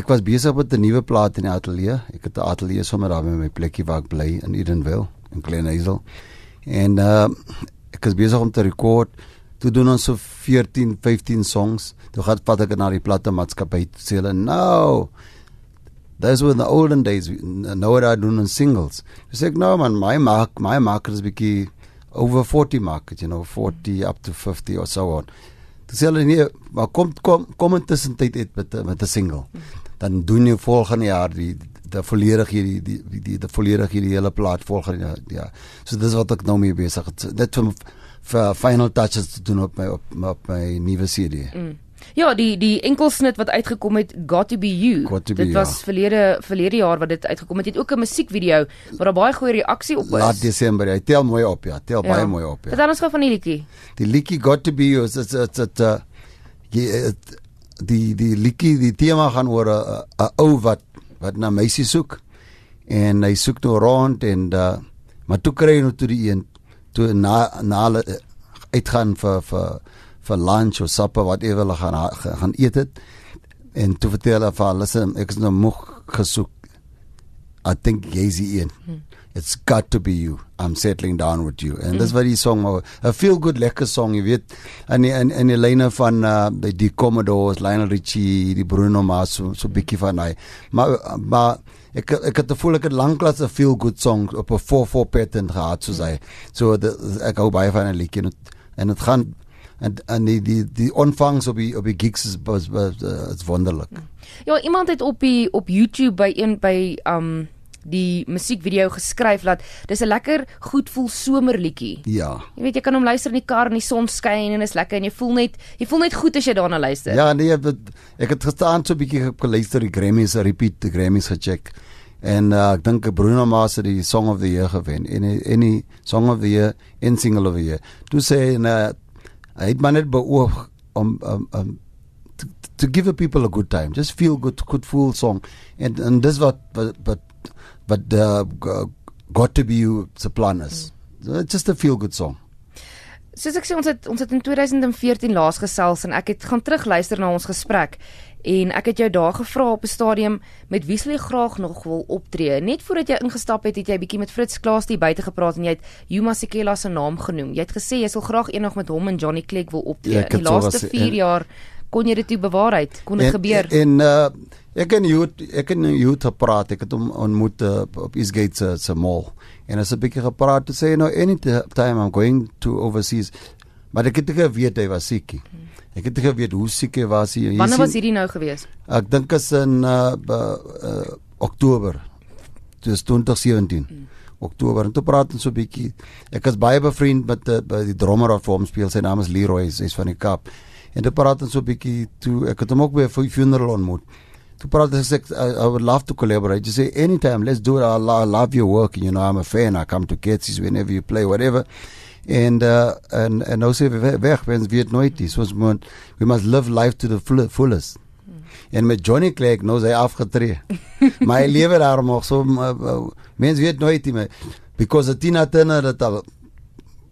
ek was besig met 'n nuwe plaat in die ateljee. Ek het 'n ateljee sommer daar by my plekkie waar ek bly in Edenville in Glen Hazel. En uh ek is besig om te rekord. Toe doen ons so 14, 15 songs. Toe gaan vat ek na die platte maatskappy sê hulle nou Those were in the olden days. Now what I do in singles. You say, no man, my mark, my market is biki over 40 market, you know, 40 up to 50 or so on. Toe sê hulle nee, maar kom kom kom intussen tyd uit met met 'n single. Dan doen jy volgende jaar die die volledig hierdie die die die, die volledig hierdie hele plaat volgende jaar. Ja. So dis wat ek nou mee besig is. Dit vir vir final touches te doen op my op, op my nuwe CD. Mm. Ja, die die enkelsnit wat uitgekom het Got to be you. To be, dit was ja. verlede verlede jaar wat dit uitgekom het. Het ook 'n musiekvideo waar daar baie goeie reaksie op is. Laat Desember. Hy tel mooi op, ja. Tel ja. baie mooi op, ja. Vertel ons gou van die liedjie. Die liedjie Got to be you is dit dit uh die die liedjie die tema gaan oor 'n 'n ou wat wat na meisie soek en hy soek nou rond en uh maar toe kry hy nou toe die een toe na na hulle uitgaan vir vir vir lunch of supper whatever hulle gaan gaan eet het en toe vertel hy vir hulle ek is nou moeg gesoek I think jy's een hmm. It's got to be you. I'm settling down with you. And mm. dis wat die song 'n feel good lekker song, jy weet. En in in die lyne van uh die, die Commodores, Lionel Richie, die Bruno Mars so, so bietjie van hy. Maar maar ek ek het gevoel ek het lanklaas 'n feel good song op 'n 4/4 pattern gehad soos hy. So the, ek hou baie van 'n liedjie en dit gaan en en die die die ontvangs op die op die gigs is was was uh, is wonderlik. Ja, iemand het op die op YouTube by een by um die musiekvideo geskryf dat dis 'n lekker goed voel somerliedjie. Ja. Jy weet jy kan hom luister in die kar en die son skyn en is lekker en jy voel net jy voel net goed as jy daarna luister. Ja, nee, ek het, ek het gestaan so 'n bietjie geluister die Grammys, repeat die Grammys gecheck. En uh, ek dink Bruno Mars het die Song of the Year gewen. En any Song of the Year en Single of the Year. Toe sê en uh, hy het maar net beoog om um, um to, to give the people a good time just feel good good full song. And and this what but but but uh, got to be you se plan is mm. just a feel good song Soos ek sê ons het ons het in 2014 laas gesels en ek het gaan terugluister na ons gesprek en ek het jou daar gevra op 'n stadium met wie sou jy graag nog wil optree. Net voordat jy ingestap het, het jy bietjie met Fritz Klaas die buite gepraat en jy het Yuma Sekela se naam genoem. Jy het gesê jy sal graag eendag met hom en Johnny Clegg wil optree. Ja, die laaste 4 jaar kon jy dit toe bewaarheid? Kon dit gebeur? En uh ek en jy ek en het gepraat. Ek het hom ontmoet uh, op Eastgate se se mall. En as 'n bietjie gepraat te sê nou any time I'm going to overseas. Maar ek het geweet hy was siek nie. Ek het geweet hoe siek hy was nie. Wanneer was hierdie nou gewees? Ek dink is in uh, uh Oktober. Dis 2017. Hmm. Oktober en toe praat ons so 'n bietjie. Ek is baie bevriend met die, die drummer wat vir hom speel. Sy naam is Leroy, hy's van die Kaap. En toe praat ons so 'n bietjie toe ek het hom ook by 'n funeral ontmoet. Toe praat hy sê I would love to collaborate. You say anytime, let's do it. I, I love your work. You know, I'm a fan. I come to Ketsis whenever you play whatever. And uh and and nou sê weg, wens wie dit nooit is. Ons moet we must live life to the full, fullest. Hmm. En met Johnny Clegg nou sy afgetree. My lewe daar nog so uh, uh, mens weet nooit nie. Because Tina Turner het al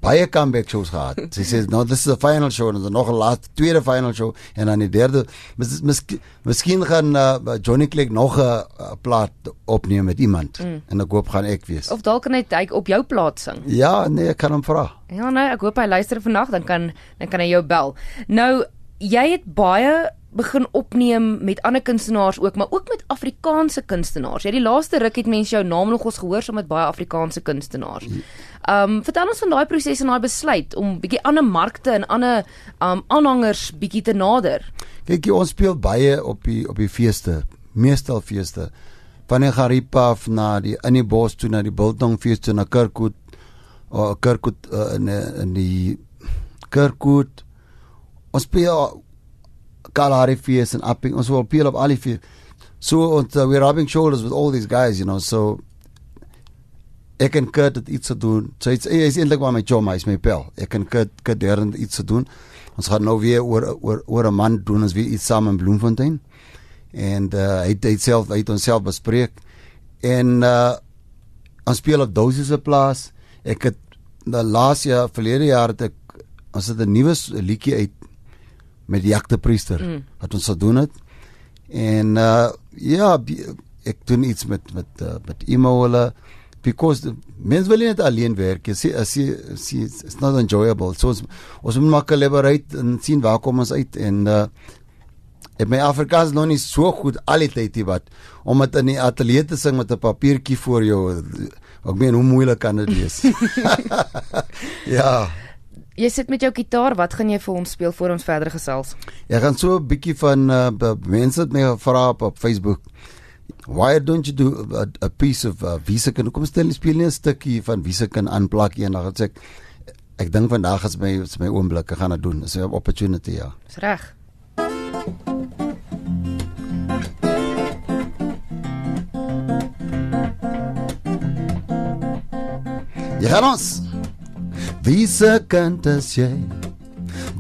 baie comeback shows gehad. Sy sê nou this is the final show en dan nog 'n laaste tweede final show en dan die derde mis, mis, miskien gaan uh, Johnny Clegg nog 'n uh, plaat opneem met iemand mm. en ek hoop gaan ek wees. Of dalk kan hy hy op jou plaat sing. Ja, nee, ek kan hom vra. Ja, nee, ek hoop hy luister vandag dan kan dan kan hy jou bel. Nou jy het baie begin opneem met ander kunstenaars ook, maar ook met Afrikaanse kunstenaars. Jy die laaste ruk het mense jou naam nog ons gehoor saam met baie Afrikaanse kunstenaars. Um, vertel ons van daai proses en daai besluit om bietjie ander markte en ander um, aanhangers bietjie te nader. Kyk, ons speel baie op die op die feeste, meestal feeste. Van die Garipa af na die in die bos toe na die Biltong fees toe na Kirkwood of Kirkwood uh, in in die Kirkwood. Ons speel Kalahari fees en upping. Ons wil peel op al die fees. So ons uh, we're rubbing shoulders with all these guys, you know. So ek en Kurt het iets te doen. So iets is eintlik maar my job, hy's my pel. Ek en Kurt Kurt derde iets te doen. Ons gaan nou weer oor oor oor 'n man doen ons weer iets saam in Bloemfontein. En uh hy het self hy het onsself bespreek. En uh ons speel op Dosis se plaas. Ek het die laaste jaar, verlede jaar het ek ons het 'n nuwe liedjie uit met die jakte priester mm. wat ons gedoen het. En uh ja, ek doen iets met met uh, met emo hulle because the, mens wil net alleen werk jy sê as jy jy it's not enjoyable. So ons, ons moet maar collaborate en sien waar kom ons uit. En uh, ek my Afrikaans nog nie so goed al die tyd wat om dit in die ateljee te sing met 'n papiertjie voor jou ek meen hoe moeilik kan dit wees? Ja Jy sit met jou gitaar, wat gaan jy vir ons speel voor ons verder gesels? Ek gaan so 'n bietjie van uh, mense het my gevra op, op Facebook. Why don't you do a, a piece of uh, Wiesekin? Kom stel speel nie 'n stukkie van Wiesekin aanplak een dag. Ek ek, ek dink vandag is my is my oomblik. Ek gaan dit doen. Dis 'n opportunity ja. Dis reg. Jy gaan ons. Wiesekin is jy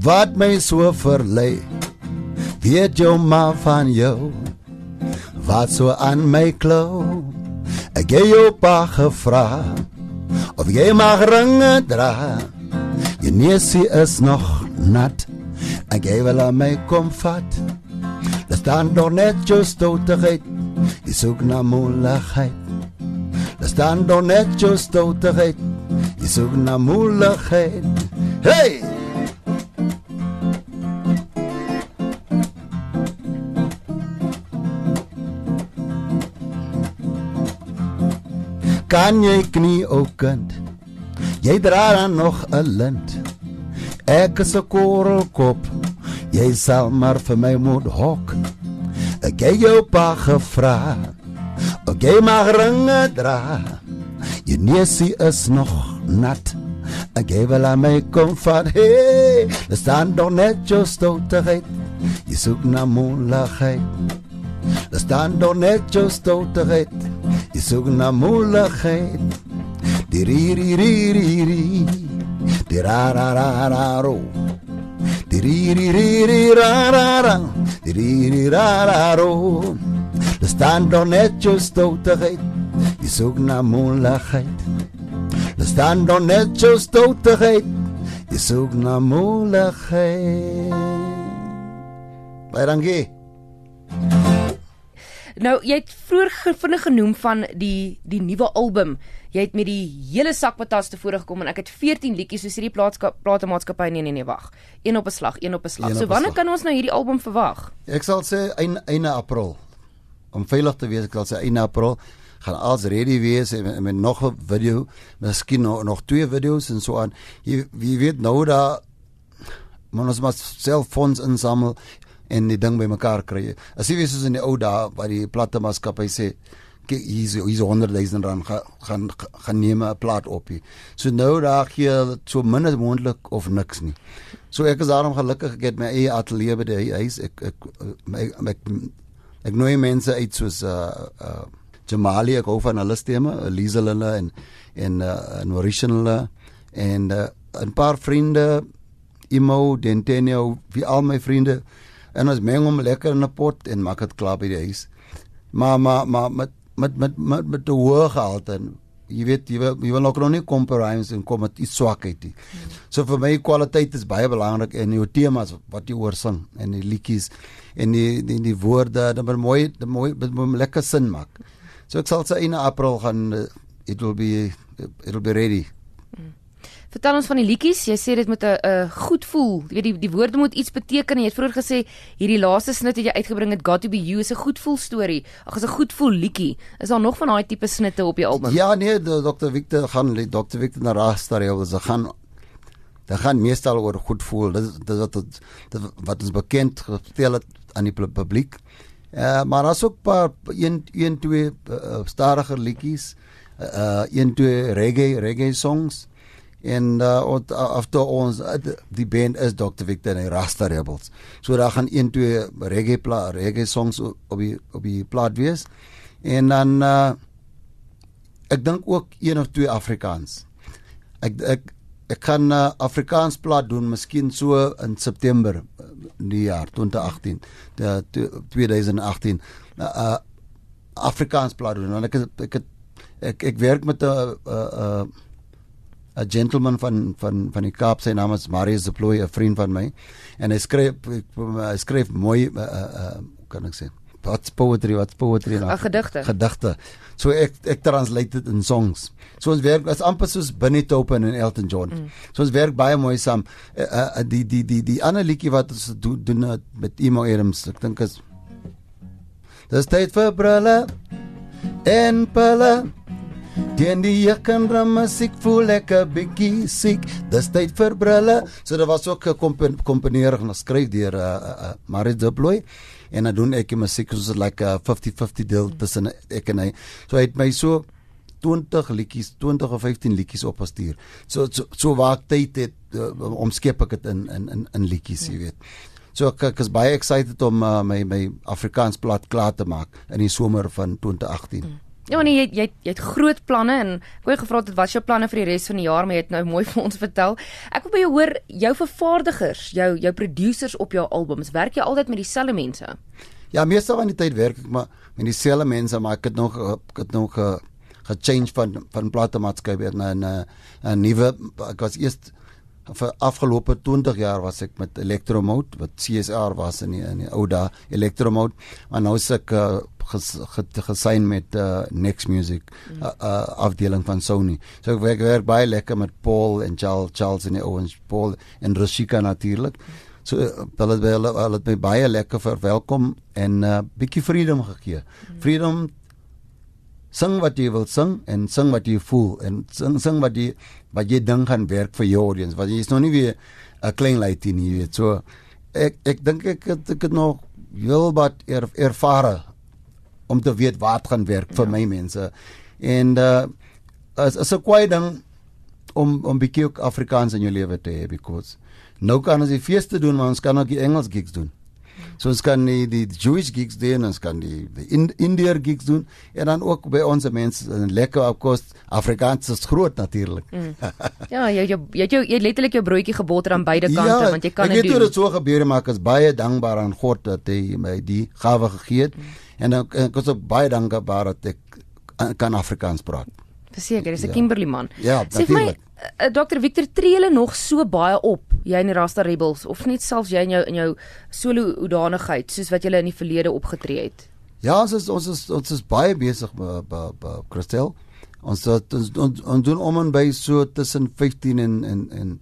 wat my so verlei. Weet jou maar van jou wat so aan my klou. Ek het jou pa gevra of jy mag ringe dra. Jy neusie is nog nat. Ek gee wel aan my kom vat. Daar staan nog net jou stoutigheid. Jy soek na moeilikheid. Daar staan nog net jou stoutigheid. Jy soek na moeilikheid. Hey! Kan jy knie ook kind? Jy dra dan nog 'n lint. Ek is 'n korrelkop. Jy sal maar vir my moet hok. Ek het jou pa gevra. Ek jy mag ringe dra. Jy neusie is nog nat. Ek gee wel aan my comfort. Hey, daar staan doch net jou stoutigheid. Jy soek na moeilikheid. Daar staan doch net jou stoutigheid. Jy soek na moeilikheid. Di ri ri ri ri ri. Di ra ra ra ra ro. Di ri ri ri ri ra ra ra. Di ri ri ra ra ro. Daar staan doch net jou stoutigheid. Jy soek na moeilikheid. Staan doch net jou stoutigheid. Jy soek na moeilikheid. Baie dankie. Nou, jy het vroeër vinnig genoem van die die nuwe album. Jy het met die hele sak patas tevore gekom en ek het 14 liedjies soos hierdie platemaatskappy nee nee nee wag. Een op 'n slag, een op 'n slag. So wanneer kan ons nou hierdie album verwag? Ek sal sê einde April. Om veilig te wees, ek sal sê einde April gaan alles ready wees en, en met nog 'n video, miskien nog, nog twee video's en so aan. Jy wie weet nou daar moet ons maar self fonds insamel en die ding bymekaar kry. As jy weet soos in die ou dae waar die platte maatskappy sê kyk hier's hier's 100 000 rand gaan gaan gaan neem 'n plaat op hier. So nou daar gee so min as moontlik of niks nie. So ek is daarom gelukkig ek het my eie ateljee by die huis. Ek ek ek, ek, ek, ek nooi mense uit soos uh uh Jamali ek hou van hulle stemme, Elise hulle en en uh en Mauritian hulle en uh, 'n paar vriende Imo, Dentenio, wie al my vriende en ons meng hom lekker in 'n pot en maak dit klaar by die huis. Maar maar maar met met met met, met die hoë gehalte en jy weet jy wil jy wil ook nog nie compromise en kom met iets swakheid nie. So vir my kwaliteit is baie belangrik en jou temas wat jy oor sing en die liedjies en die die, die woorde dat moet mooi dat mooi dat moet lekker sin maak. So ek sal sê in April gaan uh, it will be it will be ready. Vertel ons van die liedjies. Jy sê dit moet 'n 'n goed voel. Jy weet die die woorde moet iets beteken. Jy het vroeër gesê hierdie laaste snit wat jy uitgebring het, Got to be you is 'n goed voel storie. Ag, is 'n goed voel liedjie. Is daar nog van daai tipe snitte op die album? Ja nee, Dr Victor gaan Dr Victor na Rastar ja, ze gaan Dit gaan meestal oor goed voel. Dit is- dit is wat dit- wat ons bekend gestel het aan die pu- publiek. Uh, maar daar's ook paar een een twee uh, stadiger liedjies. Uh een twee reggae reggae songs. En uh ont- after ons uh, die band is Dr Victor en Rasta Rebels. So daar gaan een twee reggae pla reggae songs op die op die plaat wees. En dan uh ek dink ook een of twee Afrikaans. Ek ek ek gaan 'n uh, Afrikaans plaat doen miskien so in September die jaar 2018, die, die 2018. 'n uh, Afrikaans plaat doen want ek is- ek het, ek ek werk met 'n 'n 'n gentleman van van van die Kaap sy naam is Marius de Plooi 'n vriend van my en hy skryf hy skryf mooi uh, uh, kan ek sê wat's poetry, wat's poetry Ah, gedigte. Gedigte. So ek ek translate dit in songs. So ons werk as amper soos Bunny Topen en Elton John. Mm. So ons werk baie mooi saam. Uh, uh, die die die die ander liedjie wat ons doen doen uh, met Emo Adams, ek dink is Dis tyd vir brille en pille. Teen die jekken ramas ek voel lekker bietjie siek. Dis tyd vir brille. So dit was ook gekomponeer en geskryf deur uh, uh, Marie Duploy en dan doen ek die musiek soos like 'n 50-50 deel tussen ek en hy. So hy het my so 20 liedjies, 20 of 15 liedjies opgestuur. So so, so waar ek tyd het uh, omskep ek dit in in in in liedjies, jy weet. So ek, ek is baie excited om uh, my my Afrikaans plat klaar te maak in die somer van 2018. Mm. Ja nee, jy jy jy het groot planne en ek wou gevra het wat is jou planne vir die res van die jaar, maar jy het nou mooi vir ons vertel. Ek wil by jou hoor jou vervaardigers, jou jou producers op jou albums, werk jy altyd met dieselfde mense? Ja, meestal van die tyd werk ek maar met dieselfde mense, maar ek het nog ek het nog ge gechange van van platemaatskappy na 'n 'n nuwe ek was eers vir afgelope 20 jaar was ek met Electromode wat CSR was in die, in die ou dae Electromode maar nou is ek uh, ges, gesign met uh, Next Music mm. uh, uh, afdeling van Sony. So ek werk, werk baie lekker met Paul en Charles Charles en Owens Paul en Rashika natuurlik. So hulle het hulle hulle het my baie lekker verwelkom en 'n uh, bietjie freedom gegee. Mm. Freedom sing wat jy wil sing en sing wat jy voel en sing sing wat jy wat jy dink gaan werk vir jou audience. Want jy is nog nie weer 'n klein lady nie, jy weet. So ek ek dink ek het, ek het nog heel wat er, ervare om te weet wat gaan werk vir ja. my mense. En uh as as 'n kwai ding om om bietjie ook Afrikaans in jou lewe te hê because nou kan ons die feeste doen, maar ons kan ook die Engels gigs doen. So ons kan die, die Jewish gigs doen, ons kan die, die Indiër gigs doen en dan ook by ons mense en lekker op kos Afrikaans is groot natuurlik. Mm. ja, jy jy jy jy, jy letterlik jou broodjie geboter aan beide kante ja, want jy kan dit doen. Ek weet hoe dit so gebeur maar ek is baie dankbaar aan God dat hy my die gawe gegee het. Mm. En dan ek is ook baie dankbaar dat ek kan Afrikaans praat. Verseker, dis 'n ja. Kimberley man. Ja, natuurlik. Uh, eh, Dr Victor tree hulle nog so baie op, jy en die Rasta Rebels of net selfs jy in jou in jou solo hoedanigheid soos wat jy in die verlede opgetree het? Ja, ons is ons is ons is baie besig Christel. Ons het, ons, ons ons doen om en by so tussen 15 en en en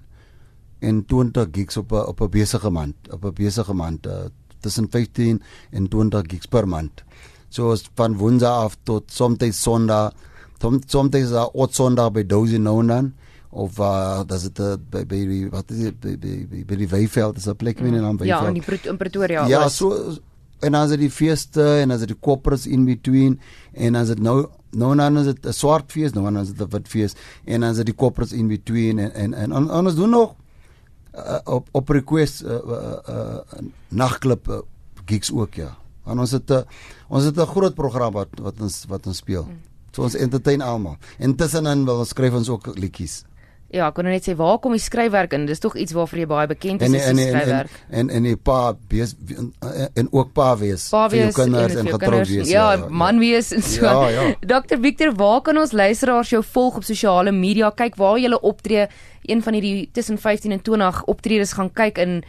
en 20 gigs op a, op 'n besige maand, op 'n besige maand uh, tussen 15 en 20 gigs per maand. So van Woensdag af tot soms Sondag, soms is daar ook Sondag by Dozy Nonan of uh dat is dit by by wat is dit by by by die Weyveld is 'n plek in naam Weyveld. Ja, in die in Pretoria. Ja, so en as dit die feeste en as dit die koppers in between en as dit nou nou dan is dit 'n swart fees, nou dan is dit 'n wit fees en as dit die koppers in between en en en ons doen nog uh, op op request uh, uh, uh, nagklub uh, gigs ook ja. Want ons het 'n uh, ons het 'n groot program wat wat ons wat ons speel. Mm. So ons entertain almal. Intussen wil ons skryf ons ook liedjies. Ja, ek kon net sê waar kom die skryfwerk in? Dis tog iets waarvoor jy baie bekend is, en, is skryfwerk. En en en die pa wees en ook pa wees pa wees vir jou kinders en, en getroud wees. Ja, ja, man wees en so. Ja, ja. Dr Victor, waar kan ons luisteraars jou volg op sosiale media? Kyk waar jy optree. Een van hierdie tussen 15 en 20 optredes gaan kyk in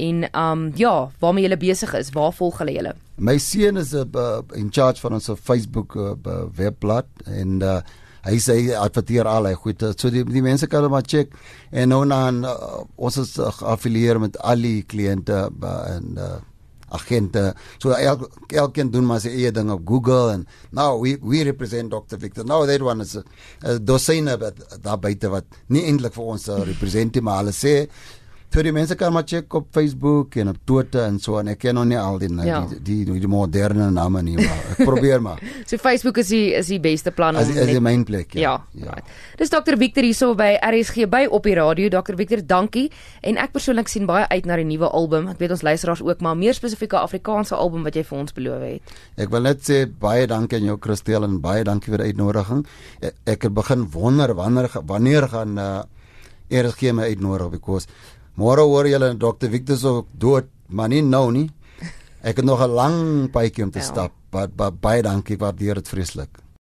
en um ja, waarmee jy besig is? Waar volg hulle julle? My seun is 'n uh, in charge van ons Facebook uh, webblad en uh, hy sê adverteer al hy goed. So die die mense kan maar check en nou dan uh, ons is uh, affilieer met al die kliënte uh, en uh, agente. So el, elkeen doen maar sy eie ding op Google en now we we represent Dr. Victor. Now that one is 'n uh, dosyne daar buite wat nie eintlik vir ons represent maar hulle sê vir die mense kan maar check op Facebook en op Twitter en so en ek ken nog nie al die ja. die, die, die die moderne name nie maar ek probeer maar. so Facebook is die is die beste plan om as die main plek. Ja. ja. ja. Dis Dr Victor hierso by RSG by op die radio. Dr Victor, dankie. En ek persoonlik sien baie uit na die nuwe album. Ek weet ons luisteraars ook maar meer spesifieke Afrikaanse album wat jy vir ons beloof het. Ek wil net sê baie dankie aan jou Christel en baie dankie vir die uitnodiging. Ek, ek het begin wonder wanneer wanneer gaan uh, RSG my uitnodig because Môre hoor julle Dr. Victor so dood, maar nie nou nie. Ek het nog 'n lang paadjie om te ja. stap, maar baie dankie, waardeer dit vreeslik.